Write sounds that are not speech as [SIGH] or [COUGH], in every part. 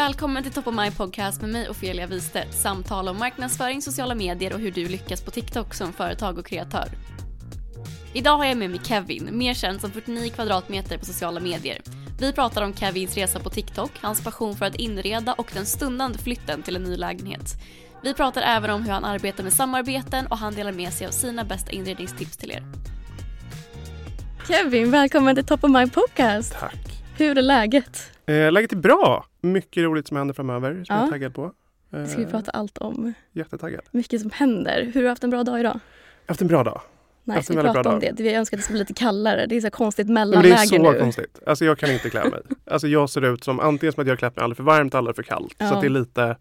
Välkommen till Top of My Podcast med mig Ofelia Wistedt. Samtal om marknadsföring, sociala medier och hur du lyckas på TikTok som företag och kreatör. Idag har jag med mig Kevin, mer känd som 49 kvadratmeter på sociala medier. Vi pratar om Kevins resa på TikTok, hans passion för att inreda och den stundande flytten till en ny lägenhet. Vi pratar även om hur han arbetar med samarbeten och han delar med sig av sina bästa inredningstips till er. Kevin, välkommen till Top of My Podcast. Tack. Hur är läget? Eh, läget är bra. Mycket roligt som händer framöver som jag Ja. är taggad på. Eh, Det ska vi prata allt om. Jättetaggad. Mycket som händer. Hur har du haft en bra dag idag? Jag har haft en bra dag. Nej, ska vi prata om det? Vi önskar att det ska bli lite kallare. Det är så konstigt Nej, men det mellanläge är så nu. konstigt. Alltså jag kan inte klä mig. Alltså jag ser ut som antingen som att jag har klätt mig alldeles för varmt eller för kallt. Så Ja. att det är lite,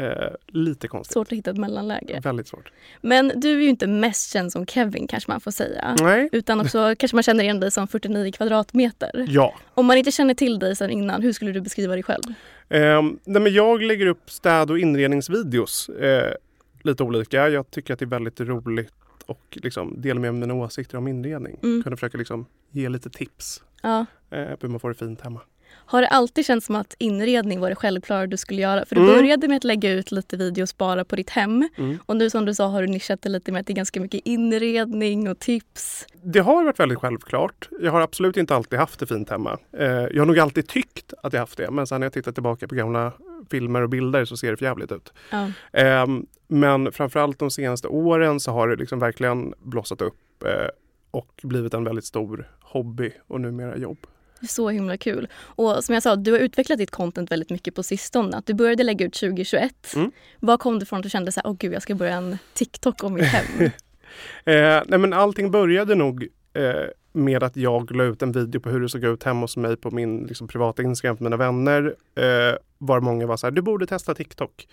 eh, lite konstigt. Svårt att hitta ett mellanläge. Väldigt svårt. Men du är ju inte mest känd som Kevin kanske man får säga. Nej. Utan också [LAUGHS] kanske man känner igen dig som 49 kvadratmeter. Ja. Om man inte känner till dig sedan innan, hur skulle du beskriva dig själv? Ehm, nej, men jag lägger upp städ och inredningsvideos. Eh, lite olika. Jag tycker att det är väldigt roligt och liksom dela med mig av mina åsikter om inredning. Mm. Kunna försöka liksom ge lite tips Ja. eh, på hur man får det fint hemma. Har det alltid känts som att inredning var det självklara du skulle göra? För du Mm. började med att lägga ut lite videos bara på ditt hem. Mm. Och nu som du sa har du nischat det lite med att det är ganska mycket inredning och tips. Det har varit väldigt självklart. Jag har absolut inte alltid haft det fint hemma. Eh, jag har nog alltid tyckt att jag haft det. Men sen när jag tittar tillbaka på gamla filmer och bilder så ser det jävligt ut. Ja. Eh, men framförallt de senaste åren så har det liksom verkligen blossat upp eh, och blivit en väldigt stor hobby och numera jobb. Så himla kul. Och som jag sa, du har utvecklat ditt content väldigt mycket på sistone. Att du började lägga ut 2021. Mm. Vad kom det från att du kände så här, åh gud jag ska börja en TikTok om mitt hem? [LAUGHS] Eh, nej men allting började nog eh, med att jag la ut en video på hur det såg ut hemma hos mig på min liksom, privata Instagram för mina vänner. Eh, var många var så här, du borde testa TikTok.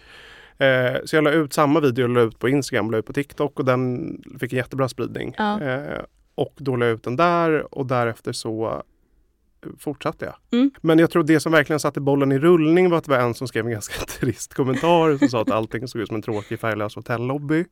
Eh, så jag la ut samma video la ut på Instagram, la ut på TikTok och den fick en jättebra spridning. Ja. Eh, och då la jag ut den där och därefter så fortsatte jag. Mm. Men jag tror det som verkligen satte bollen i rullning var att det var en som skrev en ganska [LAUGHS] trist kommentar som sa att allting såg ut som en tråkig färglös hotellobby.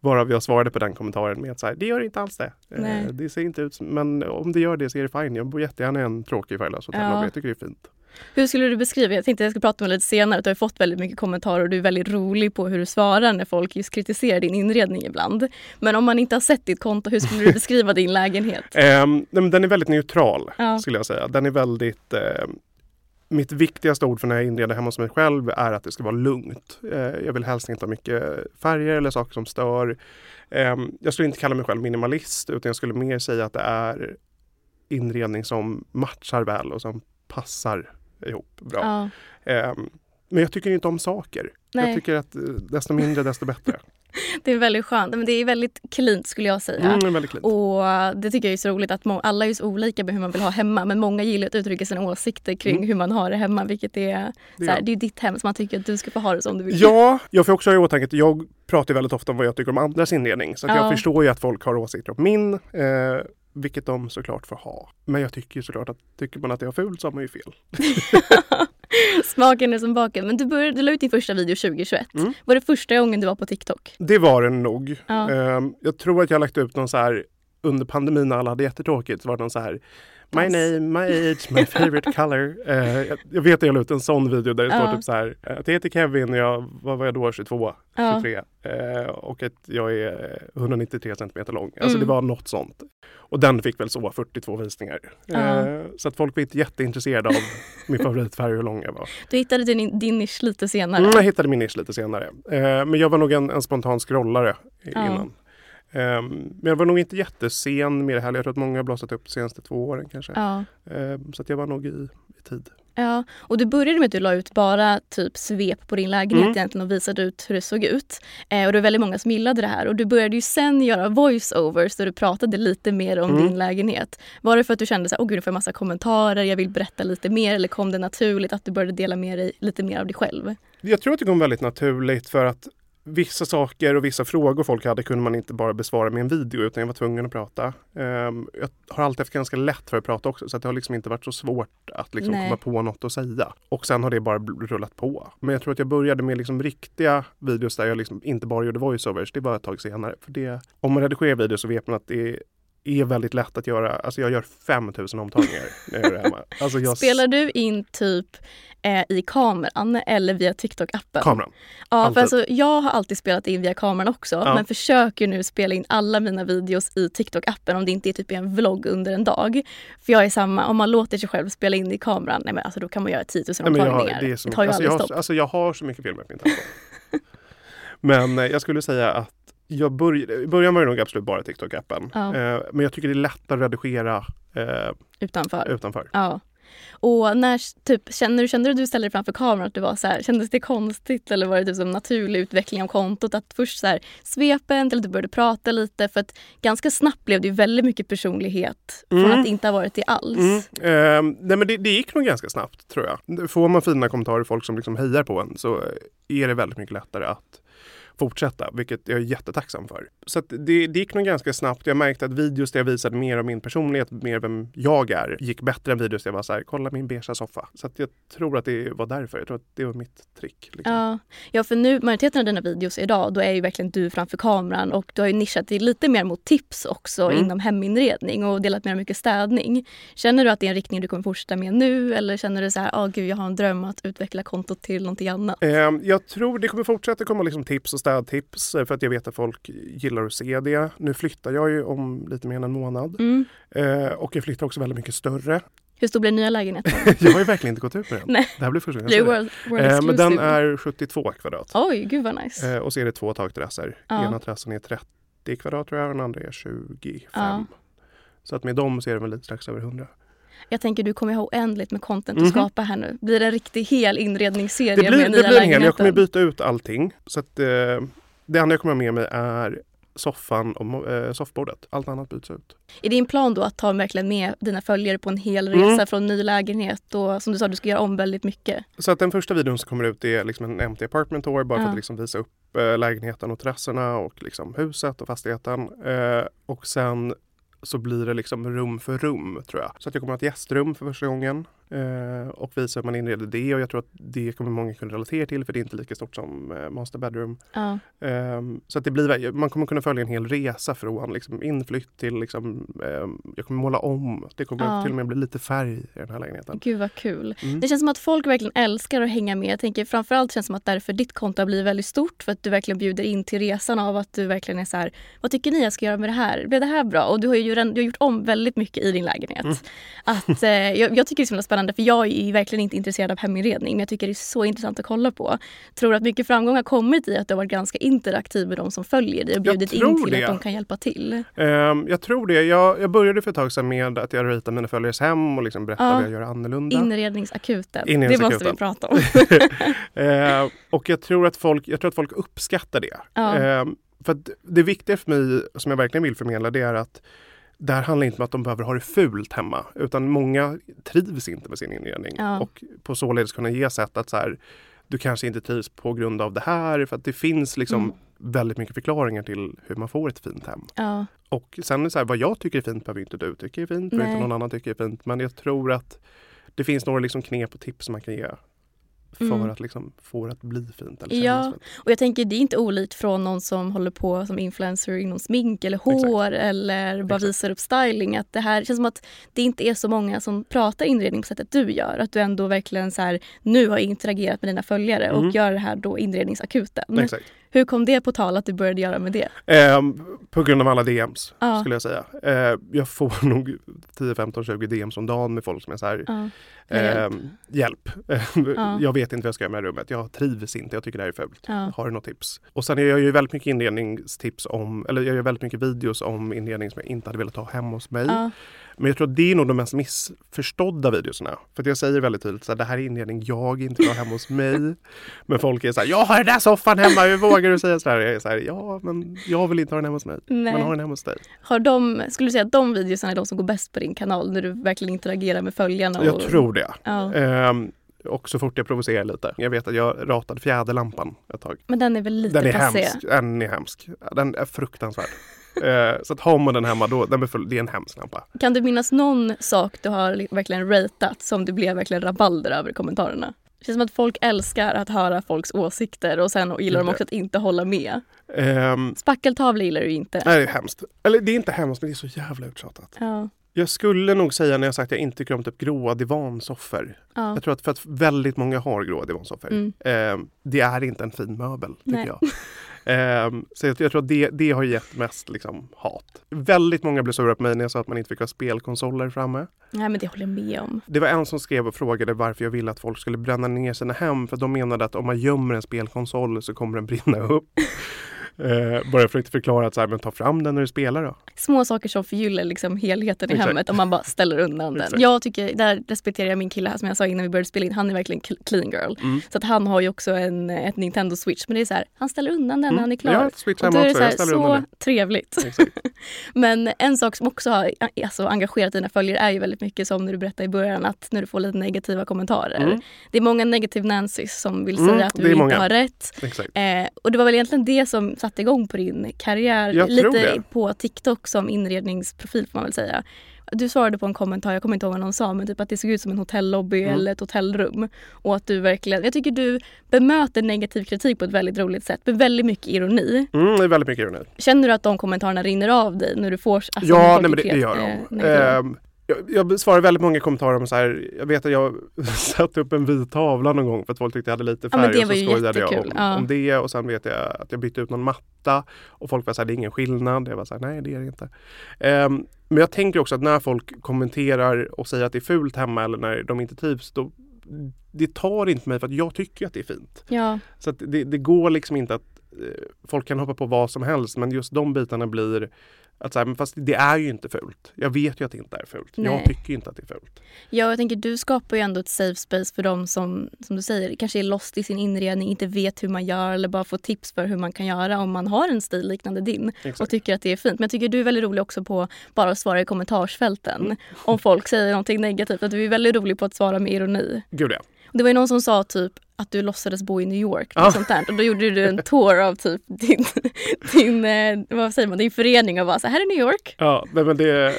Varav jag svarade på den kommentaren med att så här, det gör inte alls det. Nej. Eh, det ser inte ut som, men om det gör det så är det fine. Jag bor jättegärna i en tråkig färglös hotellobby. Ja. Jag tycker det är fint. Hur skulle du beskriva, jag tänkte jag ska prata med dig lite senare, du har fått väldigt mycket kommentarer och du är väldigt rolig på hur du svarar när folk just kritiserar din inredning ibland. Men om man inte har sett ditt konto, hur skulle du [LAUGHS] beskriva din lägenhet? Nej, men den är väldigt neutral Ja. skulle jag säga. Den är väldigt eh, mitt viktigaste ord för när jag inreder hemma hos mig själv är att det ska vara lugnt. Eh, jag vill helst inte ha mycket färger eller saker som stör. Ehm, jag skulle inte kalla mig själv minimalist utan jag skulle mer säga att det är inredning som matchar väl och som passar ihop bra. Ja. Ehm, men jag tycker inte om saker. Nej. Jag tycker att eh, desto mindre desto bättre. [LAUGHS] Det är väldigt skönt, men det är väldigt cleant skulle jag säga. Mm, väldigt cleant. Och det tycker jag är så roligt att alla är så olika med hur man vill ha hemma men många gillar att uttrycka sina åsikter kring Mm. hur man har det hemma vilket är, Det så här, gör. det är ditt hem så man tycker att du ska få ha det som du vill. Ja, jag får också ha i åtanke att jag pratar väldigt ofta om vad jag tycker om andras inredning. Så Ja. jag förstår ju att folk har åsikter om min. Eh, vilket de såklart får ha. Men jag tycker såklart att tycker man att det är fult så har man ju fel. [LAUGHS] Smaken är som baken. Men du, började, du la ut din första video 2021. Mm. Var det första gången du var på TikTok? Det var det nog. Ja. Ehm, jag tror att jag lagt ut någon så här under pandemin när alla hade jättetråkigt så var det någon så här My name, my age, my favorite color. [LAUGHS] Eh, jag, jag vet att jag la ut en sån video där det står Ja. typ så här eh, att jag heter Kevin och jag, vad var jag då, 22, Ja. 23 eh, och att jag är 193 centimeter lång. Alltså Mm. det var något sånt. Och den fick väl så 42 visningar. Eh, så att folk var inte jätteintresserade av min [LAUGHS] favoritfärg och hur lång jag var. Du hittade din, din nisch lite senare. Mm, jag hittade min nisch lite senare. Men jag var nog en, en spontan scrollare innan. Eh, men jag var nog inte jättesen med det här. Jag tror att många har blossat upp de senaste två åren kanske. Ja. Eh, så jag var nog i, i tid. Ja, och du började med att du la ut bara typ svep på din lägenhet Mm. egentligen och visade ut hur det såg ut. Eh, och det var väldigt många som gillade det här. Och du började ju sen göra voice-overs där du pratade lite mer om Mm. din lägenhet. Var det för att du kände så här, åh gud nu får jag massa kommentarer, jag vill berätta lite mer eller kom det naturligt att du började dela med dig lite mer av dig själv? Jag tror att det kom väldigt naturligt för att vissa saker och vissa frågor folk hade kunde man inte bara besvara med en video utan jag var tvungen att prata. Eh, jag har alltid haft ganska lätt för att prata också så det har liksom inte varit så svårt att liksom komma på något att säga. Och sen har det bara rullat på. Men jag tror att jag började med liksom riktiga videos där jag liksom inte bara gjorde voiceovers. Det var ett tag senare. För det, om man redigerar videos så vet man att det är väldigt lätt att göra. Alltså jag gör 5000 omtagningar när jag det hemma. Alltså jag Spelar du in typ eh, i kameran eller via TikTok-appen? Kameran. Ja, Alltid. för alltså, jag har alltid spelat in via kameran också Ja. men försöker nu spela in alla mina videos i TikTok-appen om det inte är typ en vlogg under en dag. För jag är samma, om man låter sig själv spela in i kameran, nej men alltså då kan man göra 10 000 Nej, men jag, omtagningar. har- det, är så det tar ju alltså, jag, aldrig har, stopp. alltså jag har så mycket filmer på min telefon. men eh, jag skulle säga att jag börj, i början var det nog absolut bara TikTok-appen. Ja. Eh, men jag tycker det är lättare att redigera eh, Utanför. utanför. Ja. Och när, typ, känner, du, kände du du ställde dig framför kameran att du var så här, kändes det konstigt eller var det typ som naturlig utveckling av kontot? Att först så här, svepen till att du började prata lite för att ganska snabbt blev det ju väldigt mycket personlighet från Mm. att det inte ha varit det alls. Mm. Eh, nej men det, det gick nog ganska snabbt tror jag. Får man fina kommentarer, folk som liksom hejar på en så är det väldigt mycket lättare att fortsätta, vilket jag är jättetacksam för. Så det, det gick nog ganska snabbt. Jag märkte att videos där jag visade mer av min personlighet, mer vem jag är, gick bättre än videos där jag var så här, kolla min beiga soffa. Så jag tror att det var därför. Jag tror att det var mitt trick. Liksom. Ja. ja, för nu majoriteten av dina videos idag då är ju verkligen du framför kameran och du har ju nischat dig lite mer mot tips också Mm. inom heminredning och delat med dig mycket städning. Känner du att det är en riktning du kommer fortsätta med nu eller känner du så här, åh gud jag har en dröm att utveckla kontot till någonting annat? Eh, Jag tror det kommer fortsätta komma liksom tips och städtips eh, för att jag vet att folk gillar att se det. Nu flyttar jag ju om lite mer än en månad Mm. Eh, och jag flyttar också väldigt mycket större. Hur stor blir nya lägenheten? [LAUGHS] jag har ju verkligen inte gått ut med den. Nej. Det här blir första gången world, world. Eh, Men den är 72 kvadrat. Oj, gud vad nice. Eh, Och så är det två takterrasser. Ja. Ena terrassen är 30 kvadrat tror jag och den andra är 25. Ja. Så att med dem så är det väl lite strax över 100. Jag tänker du kommer ha oändligt med content Mhm. att skapa här nu. Blir det en riktig hel inredningsserie Det blir, med det nya blir en hel. Jag kommer byta ut allting. Så att, eh, det enda jag kommer ha med mig är soffan och eh, soffbordet. Allt annat byts ut. Är din plan då att ta verkligen med dina följare på en hel Mm. resa från ny lägenhet och som du sa, du ska göra om väldigt mycket? Så att den första videon som kommer ut är liksom en empty apartment tour bara för Ja. att liksom visa upp eh, lägenheten och terrasserna och liksom huset och fastigheten. Eh, och sen så blir det liksom rum för rum tror jag. Så att jag kommer att ha ett gästrum för första gången eh, och visa hur man inreder det och jag tror att det kommer många kunna relatera till för det är inte lika stort som eh, master bedroom. Ja. Ehm, så att det blir, man kommer kunna följa en hel resa från liksom inflytt till liksom, ehm, jag kommer måla om. Det kommer Ja. till och med bli lite färg i den här lägenheten. Gud vad kul. Mm. Det känns som att folk verkligen älskar att hänga med. Jag tänker framförallt känns det som att därför ditt konto har blivit väldigt stort för att du verkligen bjuder in till resan av att du verkligen är så här, vad tycker ni jag ska göra med det här? Blev det här bra? Och du har ju redan, du har gjort om väldigt mycket i din lägenhet. Mm. Att, eh, jag, jag tycker det är så himla spännande för jag är verkligen inte intresserad av heminredning men jag tycker det är så intressant att kolla på. Tror att mycket framgång har kommit i att du har varit ganska interaktiv med de som följer dig och bjudit in till det. att de kan hjälpa till. Ehm, jag tror det. Jag, jag började för ett tag sedan med att jag ritar mina följares hem och liksom berättar Ja. vad jag gör annorlunda. Inredningsakuten. Det Inredningsakuten. måste vi prata om. [LAUGHS] Ehm, och jag tror, att folk, jag tror att folk uppskattar det. Ja. Ehm, för det viktiga för mig, som jag verkligen vill förmedla, det är att det här handlar inte om att de behöver ha det fult hemma. Utan många trivs inte med sin inredning. Ja. Och på således kunna ge sätt att så här, du kanske inte trivs på grund av det här. För att det finns liksom Mm. väldigt mycket förklaringar till hur man får ett fint hem. Ja. Och sen så här, vad jag tycker är fint behöver inte du tycka är fint, Nej. inte någon annan tycker är fint. Men jag tror att det finns några liksom knep och tips man kan ge för Mm. att liksom få det att bli fint. Eller Ja, fint. och jag tänker det är inte olikt från någon som håller på som influencer inom smink eller hår eller bara Exakt. visar upp styling. Att det här känns som att det inte är så många som pratar inredning på sättet du gör. Att du ändå verkligen så här, nu har interagerat med dina följare Mm. och gör det här då inredningsakuten. Exakt. Hur kom det på tal att du började göra med det? Ehm, på grund av alla DMs Ja. skulle jag säga. Eh, jag får [LAUGHS] nog 10, 15, 20 DMs om dagen med folk som är så här. Hjälp. ehm, hjälp. [LAUGHS] Ja. Jag vet inte vad jag ska göra med rummet. Jag trivs inte. Jag tycker det här är fult. Har du något tips? Och sen jag gör ju väldigt mycket inredningstips om, eller jag gör väldigt mycket videos om inredning som jag inte hade velat ha hemma hos mig. Men jag tror att det är nog de mest missförstådda videorna. För jag säger väldigt tydligt att det här är inredning jag inte vill ha hemma hos mig. [LAUGHS] Men folk är så här, jag har den där soffan hemma, hur vågar du säga så här? Jag är så här, ja men jag vill inte ha den hemma hos mig. Nej. Men har den hemma hos dig. Har de, skulle du säga att de videorna är de som går bäst på din kanal när du verkligen interagerar med följarna? Och, Jag tror det. Ja. Ehm, och så fort jag provocerar lite. Jag vet att jag ratade fjäderlampan ett tag. Men den är väl lite Den är passé? hemsk. Den är hemsk. Den är fruktansvärd. Eh, så att har man den hemma då, den är full, det är en hemsk lampa. Kan du minnas någon sak du har li- verkligen ratat som det blev verkligen rabalder över i kommentarerna? Det känns som att folk älskar att höra folks åsikter och sen gillar de också att inte hålla med. Ehm, Spackeltavla gillar du inte. nej, det är hemskt. Eller det är inte hemskt, men det är så jävla uttjatat. Ja. Jag skulle nog säga när jag sagt att jag inte tycker om typ gråa divansoffor. Ja. Jag tror att för att väldigt många har gråa divansoffor. Mm. Ehm, det är inte en fin möbel, tycker Nej. jag. Ehm, så jag, jag tror att det, det har gett mest liksom, hat. Väldigt många blev sura på mig när jag sa att man inte fick ha spelkonsoler framme. Nej men det håller jag med om. Det var en som skrev och frågade varför jag ville att folk skulle bränna ner sina hem. För de menade att om man gömmer en spelkonsol så kommer den brinna upp. Eh, bara för att inte förklara att så här, men ta fram den när du spelar då. Små saker som förgyller liksom helheten i Exakt. hemmet om man bara ställer undan den. Exakt. Jag tycker, där respekterar jag min kille här som jag sa innan vi började spela in. Han är verkligen cl- clean girl. Mm. Så att han har ju också en, ett Nintendo Switch. Men det är så här, han ställer undan den när han är klar. Ett Switch hemma också. så, här, Jag ställer undan så trevligt. [LAUGHS] Men en sak som också har alltså, engagerat dina följare är ju väldigt mycket som när du berättade i början att när du får lite negativa kommentarer. Mm. Det är många negative Nancys som vill Mm, säga att du inte har rätt. Eh, och det var väl egentligen det som satte igång på din karriär. Lite det. på TikTok som inredningsprofil får man väl säga. Du svarade på en kommentar, jag kommer inte ihåg vad någon sa, men typ att det såg ut som en hotellobby Mm. eller ett hotellrum. Och att du verkligen, jag tycker du bemöter negativ kritik på ett väldigt roligt sätt med väldigt mycket ironi. Mm, det är väldigt mycket ironi. Känner du att de kommentarerna rinner av dig när du får alltså, ja, nej, men det, det gör eh, de. negativa? Jag, jag besvarar väldigt många kommentarer om så här. Jag vet att jag [LAUGHS] satte upp en vit tavla någon gång för att folk tyckte jag hade lite Ja, färg det och så skojade jag jättekul. om, Ja. om det och sen vet jag att jag bytte ut någon matta och folk var så här, det är ingen skillnad. Jag var så här, nej det är det inte. Ehm, men jag tänker också att när folk kommenterar och säger att det är fult hemma eller när de inte trivs, då det tar inte mig för att jag tycker att det är fint. Ja, Så det, det går liksom inte att folk kan hoppa på vad som helst men just de bitarna blir att så här, men fast det är ju inte fult. Jag vet ju att det inte är fult. Nej. Jag tycker inte att det är fult. Ja, jag tänker du skapar ju ändå ett safe space för dem som, som du säger, kanske är lost i sin inredning, inte vet hur man gör eller bara får tips för hur man kan göra om man har en stil liknande din Exakt. och tycker att det är fint. Men jag tycker du är väldigt rolig också på bara att svara i kommentarsfälten Mm. om folk säger någonting negativt. Att du är väldigt rolig på att svara med ironi. Gud ja. Det var ju någon som sa typ att du låtsades bo i New York. Ja. Sånt där. och då gjorde du en [LAUGHS] tour av typ din, din, eh, vad säger man, din förening och bara så här är New York. Ja, nej, men det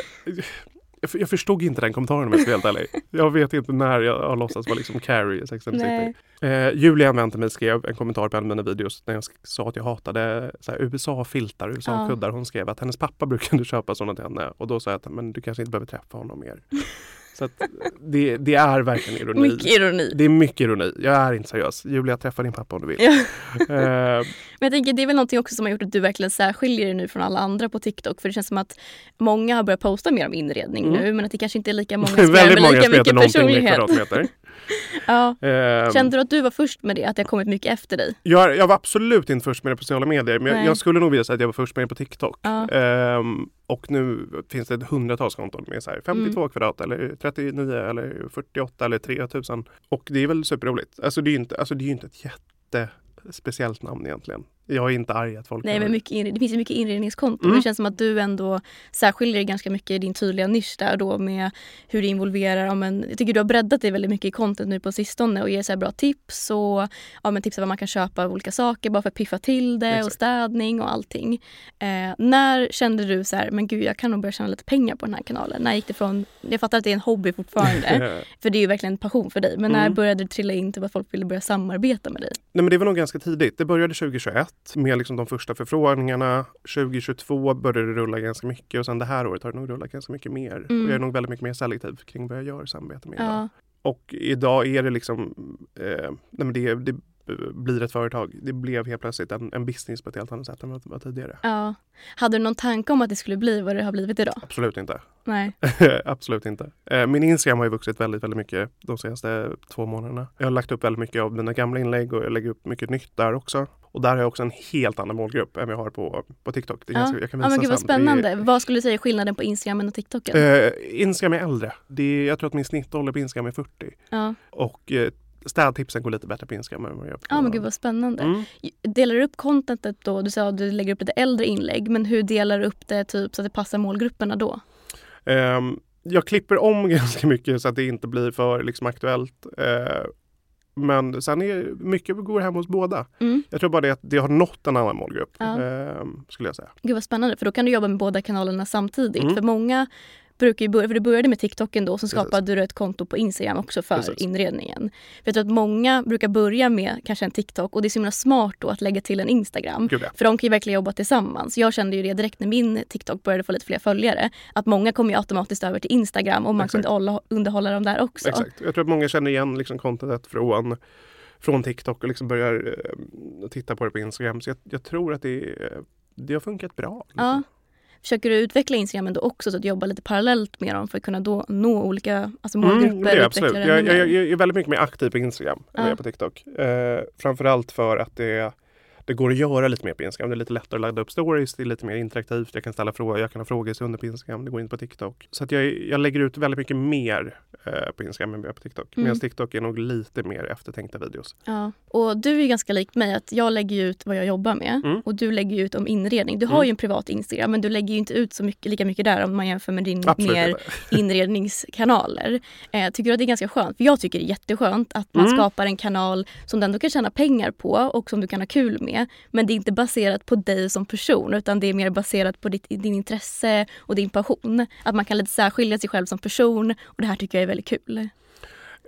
jag, förstod inte den kommentaren om jag ska vara helt ärlig. Jag vet inte när jag har låtsats vara liksom Carrie i Sex and the. City. Eh, Julia till mig skrev en kommentar på en av mina videos när jag sa att jag hatade USA-filtar, USA-kuddar. Hon skrev att hennes pappa brukade [LAUGHS] köpa sådana till henne och då sa jag att men du kanske inte behöver träffa honom mer. [LAUGHS] Så det, det är verkligen ironi. Mycket ironi. Det är mycket ironi. Jag är inte seriös. Julia, träffa din pappa om du vill. Ja. Eh, [LAUGHS] Men jag tänker det är väl någonting också som har gjort att du verkligen särskiljer dig nu från alla andra på TikTok. För det känns som att många har börjat posta mer om inredning Mm. nu men att det kanske inte är lika många [LAUGHS] som gör väldigt med många lika som heter Ja. Eh, Kände du att du var först med det? Att det har kommit mycket efter dig? Jag, jag var absolut inte först med det på sociala medier, men jag, jag skulle nog vilja säga att jag var först med det på TikTok. Ja. Ehm, och nu finns det hundratals konton med så här 52 Mm. kvadrat eller 39 eller 48 eller 3000. Och det är väl superroligt. Alltså det är ju inte, alltså det är inte ett jättespeciellt namn egentligen. Jag är inte arg att folk Nej, men det. mycket inred- det finns ju mycket inredningskonton. Mm. Det känns som att du ändå särskiljer dig ganska mycket i din tydliga nisch där då med hur du involverar. Ja, men, jag tycker du har breddat dig väldigt mycket i content nu på sistone och ger så här bra tips och ja, men tips om vad man kan köpa av olika saker bara för att piffa till det och Exakt. städning och allting. Eh, när kände du så här, men gud jag kan nog börja tjäna lite pengar på den här kanalen? När gick det från, jag fattar att det är en hobby fortfarande, [LAUGHS] för det är ju verkligen en passion för dig. Men när Mm. började det trilla in till att folk ville börja samarbeta med dig? Nej, men det var nog ganska tidigt. Det började 2021 med liksom de första förfrågningarna. 2022 började det rulla ganska mycket och sen det här året har det nog rullat ganska mycket mer. Mm. Och jag är nog väldigt mycket mer selektiv kring vad jag gör samarbete med. idag. Ja. Och idag är det liksom, eh, nej men det, det blir ett företag. Det blev helt plötsligt en, en business på ett helt annat sätt än vad det var tidigare. ja. Hade du någon tanke om att det skulle bli vad det har blivit idag? Absolut inte. Nej. [LAUGHS] Absolut inte. Eh, Min Instagram har ju vuxit väldigt, väldigt mycket de senaste två månaderna. Jag har lagt upp väldigt mycket av mina gamla inlägg och jag lägger upp mycket nytt där också. Och där har jag också en helt annan målgrupp än vi har på, på TikTok. Det är Ja. ganska, jag kan ja, visa men gud vad sen. Det är- spännande. Vad skulle du säga är skillnaden på Instagram och TikToken? Eh, Instagram är äldre. Det är, jag tror att min snittålder på Instagram är 40. ja. Och eh, städtipsen går lite bättre på Instagram än vad jag gör på... ja, men gud vad spännande. Mm. Delar du upp contentet då? Du sa att du lägger upp lite äldre inlägg, men hur delar du upp det typ så att det passar målgrupperna då? Ehm, jag klipper om [LAUGHS] ganska mycket så att det inte blir för liksom, aktuellt. Eh, men sen är mycket går hem hos båda. Mm. Jag tror bara det att det har nått en annan målgrupp. Ja. ehm, skulle jag säga. Gud vad spännande, för då kan du jobba med båda kanalerna samtidigt. Mm. För många brukar ju börja, för du började med TikToken då, så Precis. skapade du ett konto på Instagram också för Precis. inredningen. För jag tror att många brukar börja med kanske en TikTok och det är så himla smart då att lägga till en Instagram. Gud, ja. För de kan ju verkligen jobba tillsammans. Jag kände ju det direkt när min TikTok började få lite fler följare. Att många kom ju automatiskt över till Instagram och man Exakt. kunde underhålla dem där också. Exakt. Jag tror att många känner igen liksom, contentet från, från TikTok och liksom börjar eh, titta på det på Instagram. Så jag, jag tror att det, eh, det har funkat bra. Liksom. Ja. Försöker du utveckla Instagram då också så att du jobbar lite parallellt med dem för att kunna då nå olika alltså målgrupper? Mm, är och absolut. Jag, jag, jag är väldigt mycket mer aktiv på Instagram än Ja. jag är på TikTok. Eh, framförallt för att det, det går att göra lite mer på Instagram. Det är lite lättare att ladda upp stories, det är lite mer interaktivt. Jag kan ställa frågor, jag kan ha frågestunder på Instagram, det går inte på TikTok. Så att jag, jag lägger ut väldigt mycket mer eh, på Instagram än jag på TikTok. Mm. Medan TikTok är nog lite mer eftertänkta videos. Ja. Och du är ganska lik mig att jag lägger ut vad jag jobbar med Mm. och du lägger ut om inredning. Du har Mm. ju en privat Instagram men du lägger ju inte ut så mycket, lika mycket där om man jämför med din Absolut mer inte. inredningskanaler. [LAUGHS] Eh, tycker du att det är ganska skönt? För jag tycker det är jätteskönt att man Mm. skapar en kanal som du ändå kan tjäna pengar på och som du kan ha kul med. Men det är inte baserat på dig som person utan det är mer baserat på ditt, din intresse och din passion. Att man kan lite särskilja sig själv som person och det här tycker jag är väldigt kul.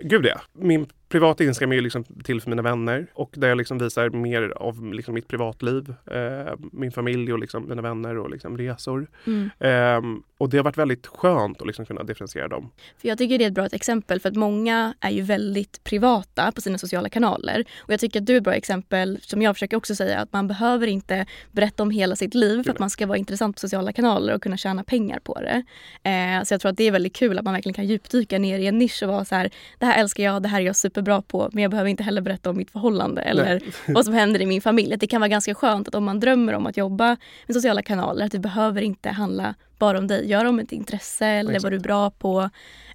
Gud ja. Min privata Instagram är ju liksom till för mina vänner och där jag liksom visar mer av liksom mitt privatliv. Eh, min familj och liksom mina vänner och liksom resor. Mm. Ehm, och det har varit väldigt skönt att liksom kunna differentiera dem. För jag tycker det är ett bra exempel för att många är ju väldigt privata på sina sociala kanaler. Och jag tycker att du är ett bra exempel som jag försöker också säga att man behöver inte berätta om hela sitt liv för att man ska vara intressant på sociala kanaler och kunna tjäna pengar på det. Eh, så jag tror att det är väldigt kul att man verkligen kan djupdyka ner i en nisch och vara så här, det här älskar jag, det här är jag superbra på men jag behöver inte heller berätta om mitt förhållande eller [LAUGHS] vad som händer i min familj. Att det kan vara ganska skönt att om man drömmer om att jobba med sociala kanaler att det behöver inte handla bara om dig. Gör om ett intresse eller vad Exakt. du är bra på.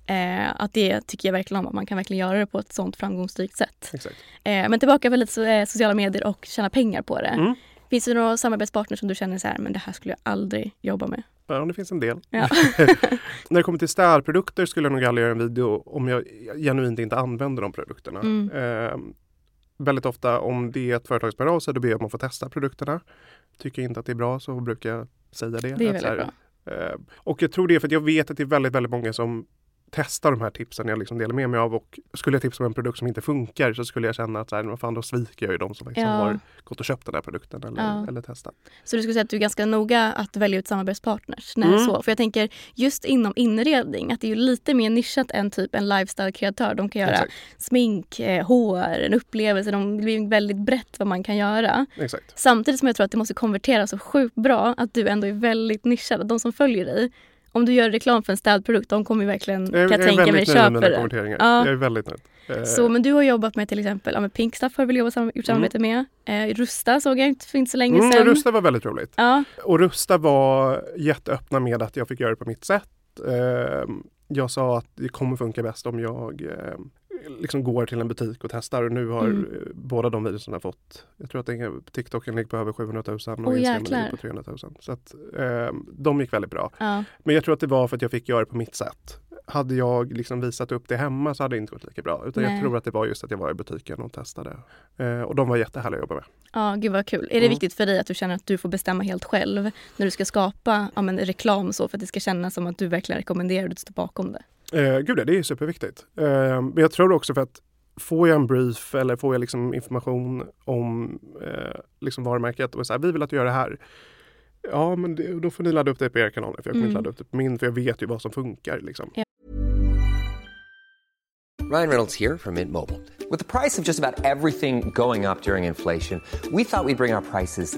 Eh, att det tycker jag verkligen om, att man kan verkligen göra det på ett sånt framgångsrikt sätt. Eh, men tillbaka so- eh, sociala medier och tjäna pengar på det. Mm. Finns det några samarbetspartners som du känner så här, men det här skulle jag aldrig jobba med? Ja, det finns en del. Ja. [LAUGHS] När det kommer till städprodukter skulle jag nog aldrig göra en video om jag genuint inte använder de produkterna. Mm. Ehm, väldigt ofta om det är ett företag som av sig då ber jag om att få testa produkterna. Tycker jag inte att det är bra så brukar jag säga det. Det är väldigt här, bra. eh, och jag tror det är för att jag vet att det är väldigt, väldigt många som testar de här tipsen jag liksom delar med mig av och skulle jag tipsa om en produkt som inte funkar så skulle jag känna att så här, vad fan, då sviker jag ju de som liksom Ja. har gått och köpt den här produkten eller, Ja. eller testat. Så du skulle säga att du är ganska noga att välja ut samarbetspartners? När Mm. så. För jag tänker just inom inredning, att det är lite mer nischat än typ en lifestyle-kreatör. De kan göra Exakt. smink, eh, hår, en upplevelse. De det blir väldigt brett vad man kan göra. Exakt. Samtidigt som jag tror att det måste konvertera så sjukt bra att du ändå är väldigt nischad. Att de som följer dig, om du gör reklam för en städprodukt, de kommer ju verkligen, Jag, kan jag jag tänka mig, köpa mina det. Ja. Jag är väldigt nöjd. Eh, Så, men du har jobbat med till exempel ja, med Pinkstuff har du väl jobbat sam- gjort samarbete med. Eh, Rusta såg jag inte för inte så länge mm, sedan. Rusta var väldigt roligt. Ja, Och Rusta var jätteöppna med att jag fick göra det på mitt sätt. Eh, jag sa att det kommer funka bäst om jag eh, liksom går till en butik och testar och nu har Mm. eh, båda de videorna fått, jag tror att den, TikToken ligger på över 700 000 och Åh, Instagram ligger på 300 000. Så att eh, de gick väldigt bra. Ja. Men jag tror att det var för att jag fick göra det på mitt sätt. Hade jag liksom visat upp det hemma så hade det inte gått lika bra. Utan Nej. jag tror att det var just att jag var i butiken och testade. Eh, och de var jättehärliga att jobba med. Ja, gud vad kul. Är det Mm. viktigt för dig att du känner att du får bestämma helt själv när du ska skapa ja, men, reklam så för att det ska kännas som att du verkligen rekommenderar och du står bakom det? Eh, gud, det är superviktigt. Eh, men jag tror också för att får jag en brief eller får jag liksom information om eh, liksom varumärket och så här, vi vill att du gör det här. Ja, men det, då får ni ladda upp det på era kanaler för jag kommer Mm. inte ladda upp det på min för jag vet ju vad som funkar. Liksom. Ryan Reynolds here from Mint Mobile. With the price of just about everything going up during inflation, we thought we'd bring our prices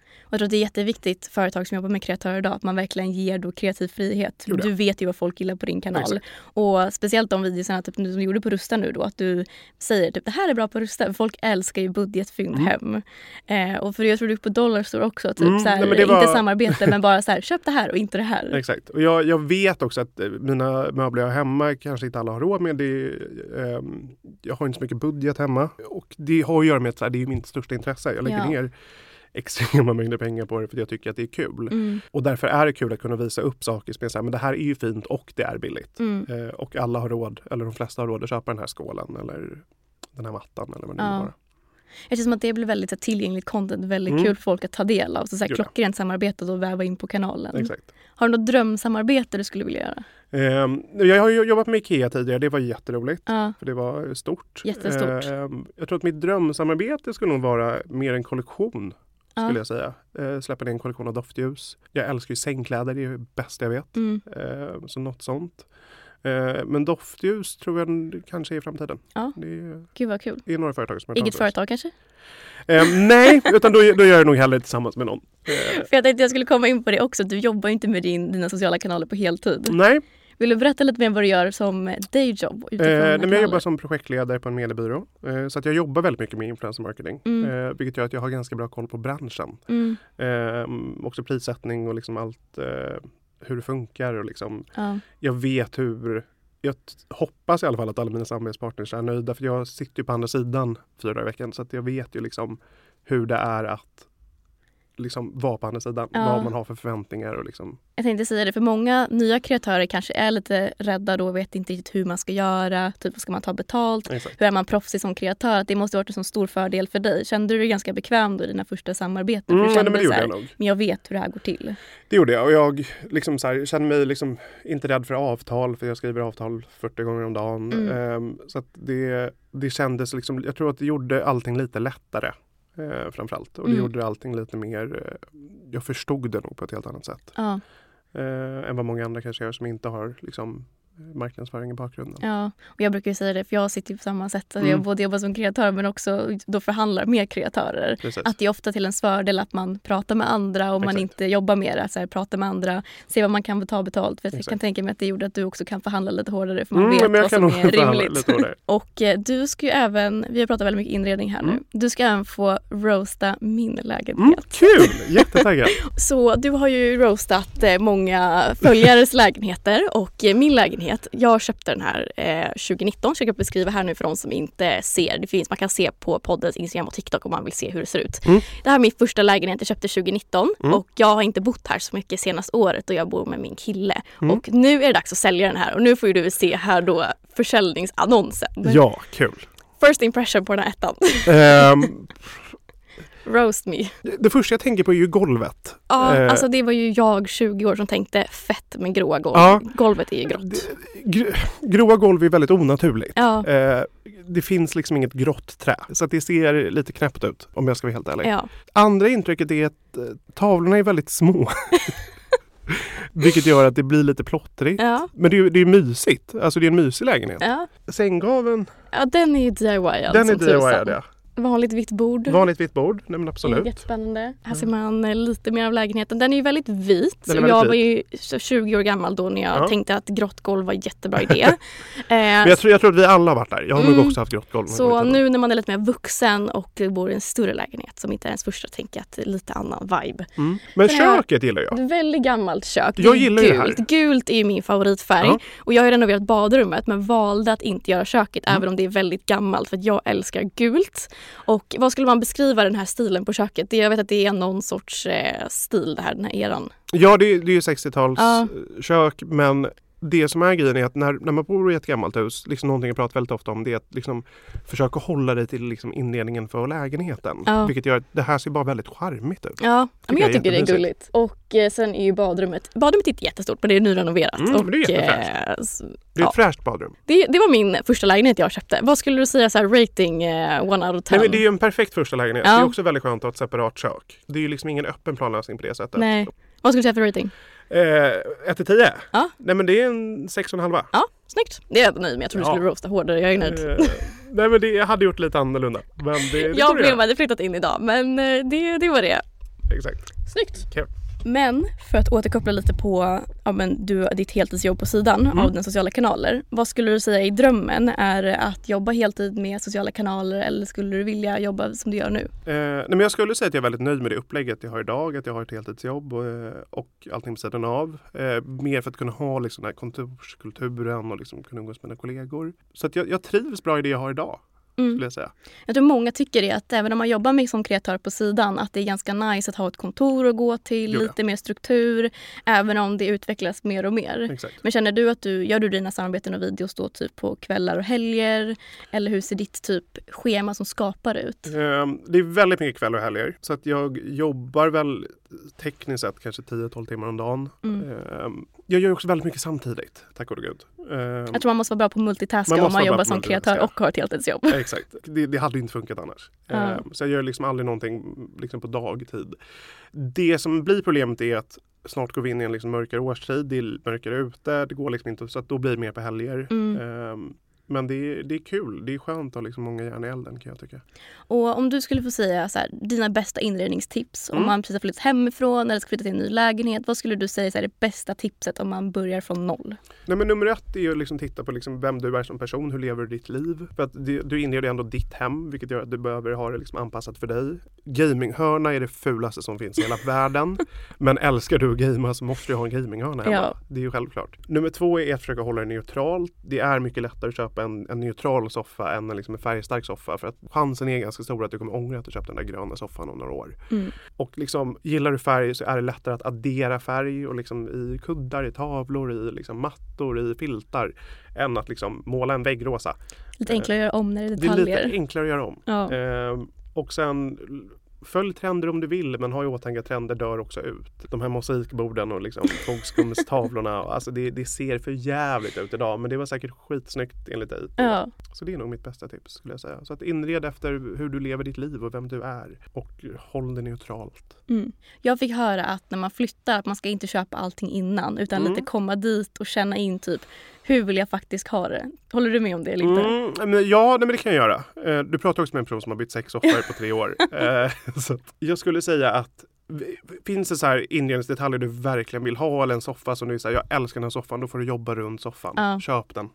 Jag tror att det är jätteviktigt, företag som jobbar med kreatörer idag, att man verkligen ger då kreativ frihet. Du vet ju vad folk gillar på din kanal. Exakt. Och speciellt de videorna typ, som du gjorde på Rusta nu då, att du säger typ det här är bra på Rusta. Folk älskar ju budgetfynd hem. Eh, och för jag tror du på Dollarstore också, typ Mm, så här, nej, var- inte samarbete men bara så här, köp det här och inte det här. [LAUGHS] Exakt. Och jag, jag vet också att eh, mina möbler jag har hemma kanske inte alla har råd med. Det, ehm, jag har inte så mycket budget hemma. Och det har att göra med att det är mitt största intresse. Jag lägger Ja. ner extrema [LAUGHS] mängder pengar på det för att jag tycker att det är kul. Mm. Och därför är det kul att kunna visa upp saker som är så här, men det här är ju fint och det är billigt. Mm. Eh, och alla har råd, eller de flesta har råd att köpa den här skålen eller den här mattan eller vad det nu Ja. vara. Det känns som att det blir väldigt här, tillgängligt content, väldigt Mm. kul för folk att ta del av. Så, så här, klockrent samarbete och väva in på kanalen. Exakt. Har du något drömsamarbete du skulle vilja göra? Ehm, jag har jobbat med Ikea tidigare, det var jätteroligt. Ja. För det var stort. Jättestort. Ehm, jag tror att mitt drömsamarbete skulle nog vara mer en kollektion. Skulle jag säga. Släppa ner en kollektion av doftljus. Jag älskar ju sängkläder, det är det bästa jag vet. Mm. Ehm, så något sånt. Ehm, men doftljus tror jag kanske är i framtiden. Ja. Det är, Gud vad kul. det är några företag som Eget företag kanske? Ehm, nej, utan då, då gör jag nog hellre tillsammans med någon. Ehm, För jag tänkte jag skulle komma in på det också. Du jobbar ju inte med din, dina sociala kanaler på heltid. nej, Vill du berätta lite mer vad du gör som dayjob? Eh, jag jobbar som projektledare på en mediebyrå. Eh, så att jag jobbar väldigt mycket med influencer marketing. Mm. Eh, vilket gör att jag har ganska bra koll på branschen. Mm, Eh, också prissättning och liksom allt eh, hur det funkar. Och liksom, ja. jag vet hur jag hoppas i alla fall att alla mina samarbetspartners är nöjda. För jag sitter ju på andra sidan fyra dagar i veckan. Så att jag vet ju liksom hur det är att liksom vara på andra sidan. Ja. Vad man har för förväntningar. Och liksom, Jag tänkte säga det, för många nya kreatörer kanske är lite rädda då och vet inte riktigt hur man ska göra. Typ, ska man ta betalt? exakt. Hur är man proffsig som kreatör? Det måste ha varit en sån stor fördel för dig. Kände du dig ganska bekväm då i dina första samarbeten? Mm, men det kände gjorde så jag här, nog. men jag vet hur det här går till. Det gjorde jag och jag liksom här, känner mig liksom inte rädd för avtal för jag skriver avtal 40 gånger om dagen. Mm. Ehm, så det, det kändes liksom, jag tror att det gjorde allting lite lättare. Eh, framförallt. Och det Mm. gjorde allting lite mer, eh, jag förstod det nog på ett helt annat sätt. Ja, Eh, än vad många andra kanske gör som inte har liksom, marknadsföring i bakgrunden. ja. Och jag brukar ju säga det, för jag sitter ju på samma sätt. Alltså Mm. Jag både jobbar som kreatör men också då förhandlar med kreatörer. Precis. Att det är ofta till ens fördel att man pratar med andra och man Exakt. inte jobbar med det. Så här, pratar med andra, se vad man kan ta betalt. För jag Exakt. kan tänka mig att det gjorde att du också kan förhandla lite hårdare för man Mm, vet vad som är rimligt. [LAUGHS] och eh, du ska ju även, vi har pratat väldigt mycket inredning här nu. Mm. Du ska även få roasta min lägenhet. Mm, kul! Jättetaggad! [LAUGHS] Så du har ju roastat eh, många följares lägenheter och eh, min lägenhet, jag köpte den här eh, 2019 så jag kan beskriva här nu för de som inte ser. Det finns, man kan se på poddens Instagram och TikTok om man vill se hur det ser ut. Mm. Det här är min första lägenhet jag köpte 2019 Mm. och jag har inte bott här så mycket senaste året och jag bor med min kille. Mm. Och nu är det dags att sälja den här och nu får ju du se här då försäljningsannonsen. Ja, kul! First impression på den här ettan. Ehm, [LAUGHS] Roast me. Det första jag tänker på är ju golvet. Ja, Eh, alltså det var ju jag 20 år som tänkte fett med gråa golv. Ja. Golvet är ju grått. gr- Gråa golv är väldigt onaturligt. Ja. Eh, det finns liksom inget grått trä. Så att det ser lite knäppt ut om jag ska vara helt ärlig. Ja. Andra intrycket är att eh, tavlorna är väldigt små. [LAUGHS] Vilket gör att det blir lite plottrigt. Ja. Men det är det är mysigt. Alltså det är en mysig lägenhet. Ja. Sänggaveln, ja, den är ju DIY den är. DIY ja. Vanligt vitt bord. Vanligt vitt bord, nej men absolut. Jättespännande. Här ser man eh, lite mer av lägenheten. Den är ju väldigt vit. Väldigt jag var ju så 20 år gammal då när jag Ja. tänkte att grått golv var en jättebra [LAUGHS] idé. Men eh, jag, tror, jag tror att vi alla har varit där. Jag har nog Mm. också haft grått golv. så nu när man är lite mer vuxen och bor i en större lägenhet som inte är ens första tänker jag att lite annan vibe. Mm. Men Den här- köket gillar jag. Väldigt gammalt kök. Jag gillar ju det här. gult. Gult är ju min favoritfärg. Ja. Och jag har renoverat badrummet men valde att inte göra köket Mm. även om det är väldigt gammalt för att jag älskar gult. Och vad skulle man beskriva den här stilen på köket? Det- Jag vet att det är någon sorts eh, stil det här, den här eran. Ja, det, är- det är ju 60-tals Ja. men det som är grejen är att när, när man bor i ett gammalt hus, liksom någonting jag pratar väldigt ofta om, det är att liksom försöka hålla dig till liksom inredningen för lägenheten. Ja. Vilket gör att det här ser bara väldigt charmigt ut. Ja, men jag jag tycker det är gulligt. Och eh, sen är ju badrummet, badrummet är inte jättestort men det är nyrenoverat. Mm, och, det är jättefräscht. eh, Det är ja. ett fräscht badrum. det, det var min första lägenhet jag köpte. Vad skulle du säga så här rating eh, one out of ten? Nej, men det är ju en perfekt första lägenhet. Ja. Det är också väldigt skönt att ha ett separat kök. Det är ju liksom ingen öppen planlösning på det sättet. Nej. Vad skulle du säga för rating? Eh, 1 till 10? Ja. Nej men det är en 6,5. Ja, snyggt. Det är jag nöjd med. Jag trodde du Ja. skulle roasta hårdare. Jag är nöjd. Eh, nej men det, jag hade gjort lite annorlunda. Men det, det jag du blev hade flyttat in idag men eh, det, det var det. Exakt. Snyggt. Kul. Men för att återkoppla lite på ja, men du, ditt heltidsjobb på sidan Mm. av den sociala kanaler. Vad skulle du säga i drömmen? Är att jobba heltid med sociala kanaler eller skulle du vilja jobba som du gör nu? Eh, nej, men jag skulle säga att jag är väldigt nöjd med det upplägget jag har idag. Att jag har ett heltidsjobb och, eh, och allting på sidan av. Eh, mer för att kunna ha liksom, den här kontorskulturen och liksom kunna umgås med mina kollegor. Så att jag, jag trivs bra i det jag har idag. Mm. Skulle jag säga. Jag tror många tycker det att även om man jobbar med som kreatör på sidan att det är ganska nice att ha ett kontor att gå till, Jo, ja. lite mer struktur, även om det utvecklas mer och mer. Exakt. Men känner du att du, gör du dina samarbeten och videos då typ på kvällar och helger? Eller hur ser ditt typ schema som skapar ut? Eh, det är väldigt mycket kvällar och helger. Så att jag jobbar väl tekniskt sett kanske 10-12 timmar om dagen. Mm. Eh, jag gör också väldigt mycket samtidigt, tack gode gud. Eh, Jag tror man måste vara bra på multitaska Man om man jobbar som kreatör och har ett heltidsjobb. Exakt, det, det hade inte funkat annars. Eh, Så jag gör liksom aldrig någonting liksom på dagtid. Det som blir problemet är att snart går vi in i en liksom mörkare årstid, det är mörkare ute, det går liksom inte, så att då blir det mer på helger. Mm. Men det är, det är kul, det är skönt att ha liksom många järn i elden kan jag tycka. Och om du skulle få säga så här, dina bästa inredningstips om Mm. man precis har flyttat hemifrån eller ska flytta till en ny lägenhet. Vad skulle du säga så här, är det bästa tipset om man börjar från noll? Nej, men nummer ett är ju att liksom titta på liksom vem du är som person, hur lever du ditt liv? För att det, du inreder ändå ditt hem, vilket gör att du behöver ha det liksom anpassat för dig. Gaminghörna är det fulaste som finns i hela världen. [LAUGHS] Men älskar du att gamea så måste du ha en gaminghörna hemma. Ja. Det är ju självklart. Nummer två är att försöka hålla det neutralt. Det är mycket lättare att köpa en, en neutral soffa än en, liksom en färgstark soffa. För att chansen är ganska stor att du kommer ångra att du köpte den där gröna soffan om några år. Mm. Och liksom, gillar du färg så är det lättare att addera färg och liksom i kuddar, i tavlor, i liksom mattor, i filtar än att liksom måla en vägg rosa. Lite enklare att göra om när det är Det är detaljer. lite enklare att göra om. Ja. Ehm, och sen följ trender om du vill men ha i åtanke att trender dör också ut. De här mosaikborden och liksom [LAUGHS] tvångsskumstavlorna. Alltså det, det ser för jävligt ut idag men det var säkert skitsnyggt enligt dig. Ja. Så det är nog mitt bästa tips skulle jag säga. Så att inred efter hur du lever ditt liv och vem du är. Och håll det neutralt. Mm. Jag fick höra att när man flyttar att man ska inte köpa allting innan utan Mm. lite komma dit och känna in typ hur vill jag faktiskt ha det? Håller du med om det eller inte? Mm, ja, nej, men det kan jag göra. Eh, Du pratar också med en person som har bytt sex soffor på tre år. [LAUGHS] Eh, Så jag skulle säga att Finns det så här inredningsdetaljer du verkligen vill ha eller en soffa som du säger jag älskar den här soffan, då får du jobba runt soffan. Ja. Köp den.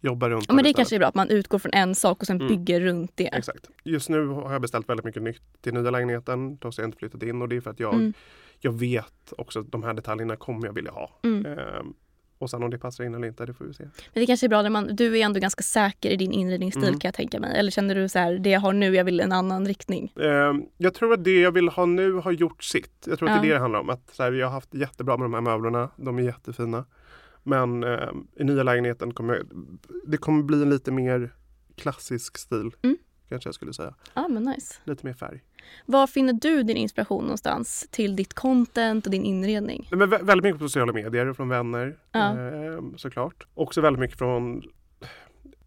Jobba runt Ja, men det istället. kanske är bra att man utgår från en sak och sen Mm. bygger runt det. Exakt. Just nu har jag beställt väldigt mycket nytt till nya lägenheten. Då har jag inte flyttat in och det är för att jag, Mm. jag vet också att de här detaljerna kommer jag vilja ha. Mm. Ehm, och sen om det passar in eller inte, det får vi se. Men det kanske är bra när man, du är ändå ganska säker i din inredningsstil Mm. kan jag tänka mig. Eller känner du så här, det jag har nu, jag vill en annan riktning? Ehm, jag tror att det jag vill ha nu har gjort sitt. Jag tror att det är Ja. det det handlar om. Att, så här, jag har haft jättebra med de här möblerna. De är jättefina. Men ehm, i nya lägenheten kommer det kommer bli en lite mer klassisk stil. Mm. Kanske jag skulle säga. Ja, men nice. Lite mer färg. Var finner du din inspiration någonstans till ditt content och din inredning? Men vä- väldigt mycket på sociala medier från vänner Ja. eh, såklart. Också väldigt mycket från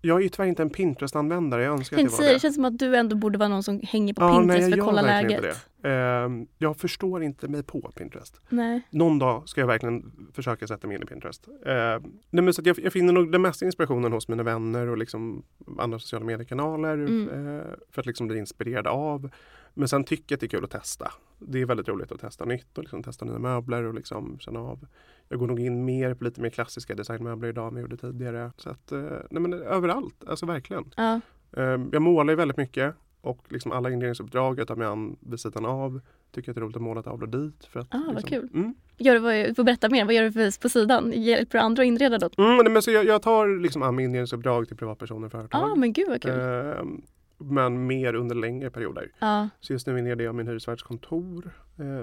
jag är ju tyvärr inte en Pinterest-användare. Jag önskar att jag var det. det känns som att du ändå borde vara någon som hänger på Ja, nej, Pinterest jag för att kolla läget. Ehm, jag förstår inte mig på Pinterest. Nej. Någon dag ska jag verkligen försöka sätta mig in i Pinterest. Ehm, nej, så jag, jag finner nog den mesta inspirationen hos mina vänner och liksom andra sociala mediekanaler Mm. eh, för att liksom bli inspirerad av. Men sen tycker jag att det är kul att testa. Det är väldigt roligt att testa nytt och liksom testa nya möbler och liksom känna av. Jag går nog in mer på lite mer klassiska designmöbler idag än jag gjorde tidigare. Så att, eh, nej men överallt, alltså verkligen. Ja. Ehm, Jag målar ju väldigt mycket och liksom alla inredningsuppdrag jag tar mig an vid sidan av. Tycker att det är roligt att måla tavlor dit. För att, Ah, vad liksom, kul. Mm. Gör du, vad- får berätta mer. Vad gör du för, på sidan? Hjälper du andra att inreda då? Mm, nej, men så jag, jag tar liksom an inredningsuppdrag till privatpersoner och företag. Ah, men gud vad kul. Ehm, men mer under längre perioder. Ja. Så just nu inreder jag min hyresvärds kontor eh,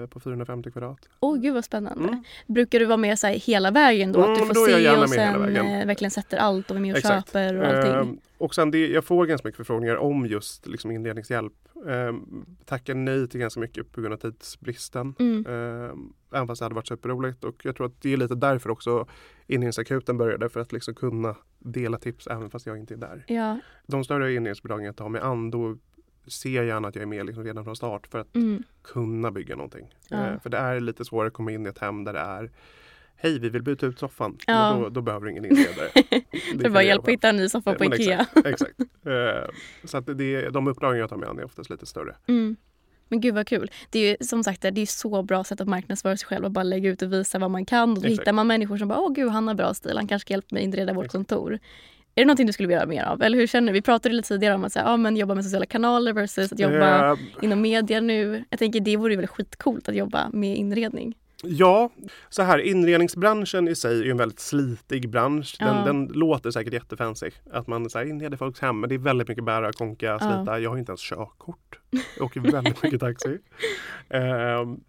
på 450 kvadrat. Åh gud vad spännande. Mm. Brukar du vara med så hela vägen då? Mm, att du men får då se och sen eh, verkligen sätter allt och är med och Exakt. köper och allting? Ehm, och sen det, jag får ganska mycket förfrågningar om just liksom inredningshjälp. Ehm, tackar nej till ganska mycket på grund av tidsbristen. Mm. Ehm, även fast det hade varit superroligt. Och jag tror att det är lite därför också inredningsakuten började. För att liksom kunna dela tips även fast jag inte är där. Ja. De större inredningsbidragen jag tar mig an då ser gärna att jag är med liksom redan från start för att Mm. kunna bygga någonting. Ja. Eh, för det är lite svårare att komma in i ett hem där det är Hej, vi vill byta ut soffan. Ja. Då, då behöver du ingen inredare. [LAUGHS] Det är bara hjälp att hitta en ny soffa på Men Ikea. Exakt. exakt. [LAUGHS] Eh, så att det- de uppdragen jag tar mig an är oftast lite större. Mm. Men gud vad kul. Det är ju som sagt det är så bra sätt att marknadsföra sig själv och bara lägga ut och visa vad man kan. Och då Exakt. hittar man människor som bara åh gud han har bra stil, han kanske ska hjälpa mig inreda vårt kontor. Är det någonting du skulle vilja göra mer av? Eller hur känner du? Vi pratade lite tidigare om att säga, ja, men jobba med sociala kanaler versus att jobba Eh, inom media nu. Jag tänker det vore väl skitcoolt att jobba med inredning. Ja, så här inredningsbranschen i sig är en väldigt slitig bransch. Den, Ja. den låter säkert jättefancy. Att man så här, inreder folks hem. Men det är väldigt mycket bära, konka, slita. Jag har inte ens körkort. Jag åker väldigt mycket taxi. [LAUGHS] Ehm,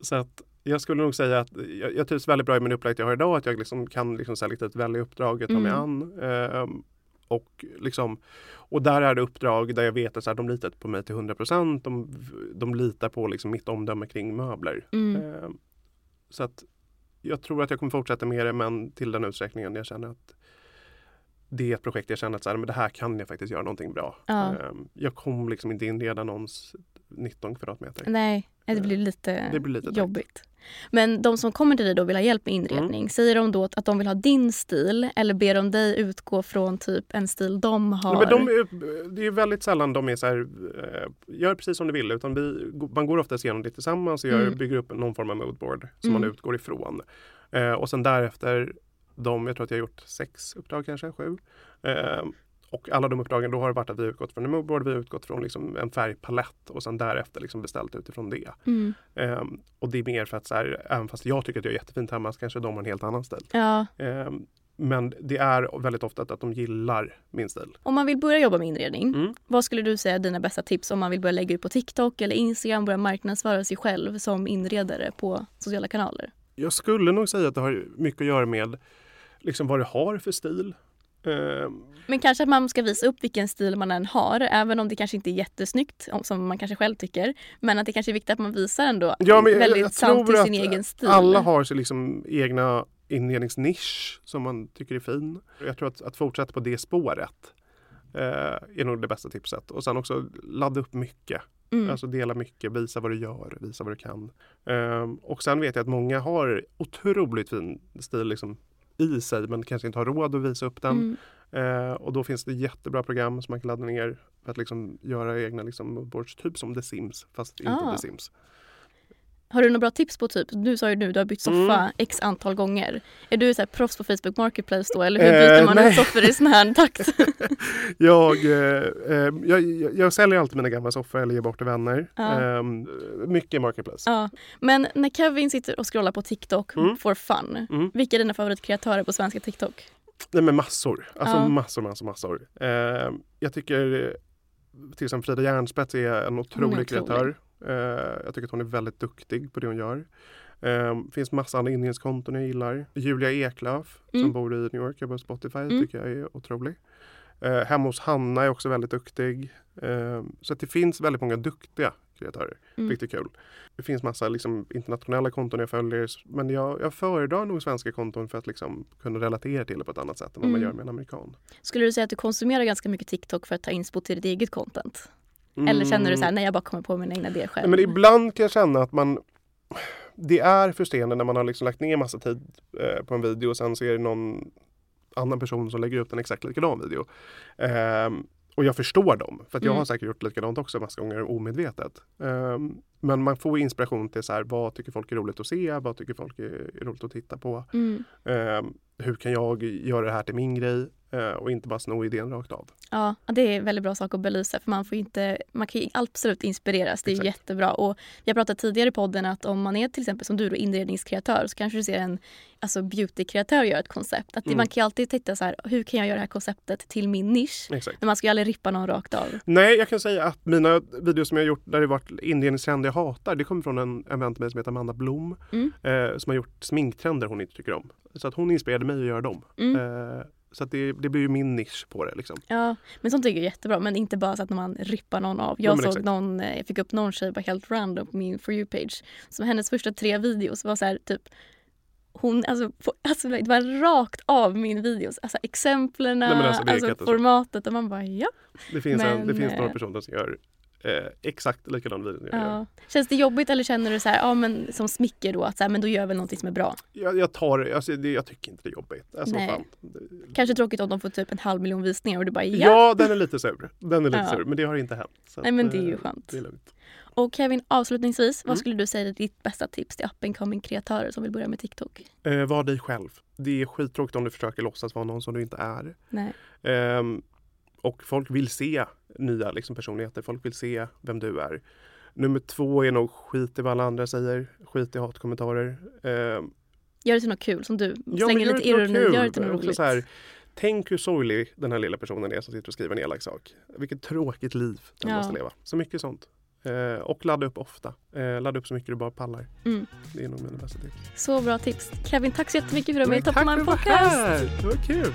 så att jag skulle nog säga att jag, jag trivs väldigt bra i min upplägg jag har idag. Att jag liksom kan liksom selektivt välja uppdrag jag tar mig Mm. an. Ehm, och, liksom, och där är det uppdrag där jag vet att så här, de litar på mig till 100 procent. De, de litar på liksom mitt omdöme kring möbler. Ehm, så att jag tror att jag kommer fortsätta med det men till den utsträckningen jag känner att det är ett projekt jag känner att så här, men det här kan jag faktiskt göra någonting bra. Ja. Ehm, jag kommer liksom inte inreda någons 19 kvadratmeter. Nej, det blir lite, Det blir lite jobbigt. Men de som kommer till dig då och vill ha hjälp med inredning, Mm. säger de då att de vill ha din stil eller ber de dig utgå från typ en stil de har? Nej, men de är, det är väldigt sällan de är så här, eh, gör precis som du vill utan vi, man går oftast igenom det tillsammans och gör, Mm. bygger upp någon form av moodboard som Mm. man utgår ifrån. Eh, och sen därefter, de, jag tror att jag har gjort sex uppdrag kanske, sju. Eh, och alla de uppdragen då har det varit att vi utgått från en moodboard, vi har utgått från liksom en färgpalett och sen därefter liksom beställt utifrån det. Mm. Ehm, och det är mer för att så här, även fast jag tycker att jag är jättefint hemma så kanske de har en helt annan stil. Ja, Ehm, men det är väldigt ofta att de gillar min stil. om man vill börja jobba med inredning, Mm. vad skulle du säga är dina bästa tips om man vill börja lägga ut på TikTok eller Instagram, börja marknadsföra sig själv som inredare på sociala kanaler? Jag skulle nog säga att det har mycket att göra med liksom vad du har för stil. Ehm, Men kanske att man ska visa upp vilken stil man än har, även om det kanske inte är jättesnyggt om- som man kanske själv tycker. Men att det kanske är viktigt att man visar ändå ja, men väldigt jag sant till sin egen stil. alla har sin liksom egna inredningsnisch som man tycker är fin. Jag tror att, att fortsätta på det spåret eh, är nog det bästa tipset. Och sen också ladda upp mycket. Mm. Alltså dela mycket, visa vad du gör, visa vad du kan. Ehm, och sen vet jag att många har otroligt fin stil liksom, i sig men kanske inte har råd att visa upp den. Mm. Eh, och då finns det jättebra program som man kan ladda ner för att liksom göra egna liksom, moodboards, typ som The Sims fast inte Ah. The Sims. Har du några bra tips på typ, du sa ju nu du har bytt soffa Mm. x antal gånger. Är du så här proffs på Facebook Marketplace då eller hur Eh, byter man nej. ut soffor i sån här [LAUGHS] takt? Jag, eh, eh, jag, jag, säljer alltid mina gamla soffor eller ger bort till vänner. Ja. Ehm, mycket Marketplace. ja. Men när Kevin sitter och scrollar på TikTok Mm. for fun, Mm. vilka är dina favoritkreatörer på svenska TikTok? Nej men massor. Alltså Ja. massor, massor, massor. Eh, jag tycker eh, till exempel Frida Järnspets är en otrolig kreatör. Eh, jag tycker att hon är väldigt duktig på det hon gör. Eh, finns massa andra inredningskonton jag gillar. Julia Eklöf Mm. som bor i New York, jobbar på Spotify, Mm. tycker jag är otrolig. Eh, hemma hos Hanna är också väldigt duktig. Eh, så att det finns väldigt många duktiga kreatörer. Mm. Riktigt kul. Det finns massa liksom, internationella konton jag följer men jag, jag föredrar nog svenska konton för att liksom, kunna relatera till det på ett annat sätt än vad man Mm. gör med en amerikan. Skulle du säga att du konsumerar ganska mycket TikTok för att ta inspo till ditt eget content? Eller känner du så här, nej jag bara kommer på mina egna idéer själv? Men ibland kan jag känna att man Det är frustrerande när man har liksom lagt ner massa tid eh, på en video och sen så är det någon annan person som lägger upp en exakt likadan video. Ehm, och jag förstår dem, för att jag Mm. har säkert gjort likadant också massa gånger omedvetet. Ehm, men man får inspiration till så här, vad tycker folk är roligt att se? Vad tycker folk är, roligt att titta på? Mm. Ehm, hur kan jag göra det här till min grej? Eh, och inte bara sno idén rakt av. Ja, det är en väldigt bra sak att belysa för man får inte, man kan absolut inspireras. Det är Exakt. jättebra. Och vi har pratat tidigare i podden att om man är till exempel som du då inredningskreatör så kanske du ser en alltså beautykreatör göra ett koncept. Att det, Mm. Man kan alltid titta så här, hur kan jag göra det här konceptet till min nisch? Exakt. Men man ska ju aldrig rippa någon rakt av. Nej, jag kan säga att mina videos som jag har gjort där det varit inredningstrender jag hatar, det kommer från en, en vän till mig som heter Amanda Blom. Mm. Eh, som har gjort sminktrender hon inte tycker om. Så att hon inspirerade mig att göra dem. Mm. Eh, så att det, det blir ju min nisch på det liksom. Ja, men sånt tycker jag är jättebra. Men inte bara så att man rippar någon av. Ja, Jag men såg någon, eh, jag fick upp någon tjej bara helt random på min For you-page. Som hennes första tre videos var så här typ hon, alltså, på, alltså det var rakt av min videos. Alltså exemplen, men alltså, alltså, formatet och man bara ja. Det finns, en, det Men, finns några eh, personer som gör eh, exakt likadan video ja. Känns det jobbigt eller känner du så här, ja men som smicker då att så här, men då gör väl någonting som är bra. Jag, jag tar alltså, det, jag tycker inte det är jobbigt. Alltså, Nej. Det- Kanske tråkigt om de får typ en halv miljon visningar och du bara ja. Ja, den är lite sur. Den är lite Ja. sur, men det har inte hänt. Så Nej, men det är ju eh, skönt. Det är lugnt. Och Kevin avslutningsvis, vad Mm. skulle du säga är ditt bästa tips till up and coming kreatörer som vill börja med TikTok? Eh, var dig själv. Det är skittråkigt om du försöker låtsas vara någon som du inte är. Nej. Ehm, och folk vill se nya liksom, personligheter. Folk vill se vem du är. Nummer två är nog skit i vad alla andra säger. Skit i hatkommentarer. Ehm, Gör det till något kul som du. ja, Slänger gör lite ironi, gör det till något roligt. Så här, tänk hur sorglig den här lilla personen är som sitter och skriver en elak sak. Vilket tråkigt liv den Ja. måste leva. Så mycket sånt. Eh, och ladda upp ofta. Eh, ladda upp så mycket du bara pallar. Mm. Det är nog mina bästa tips. Så bra tips. Kevin, tack så jättemycket för att du var med i Top tack för att du var här. Det var kul.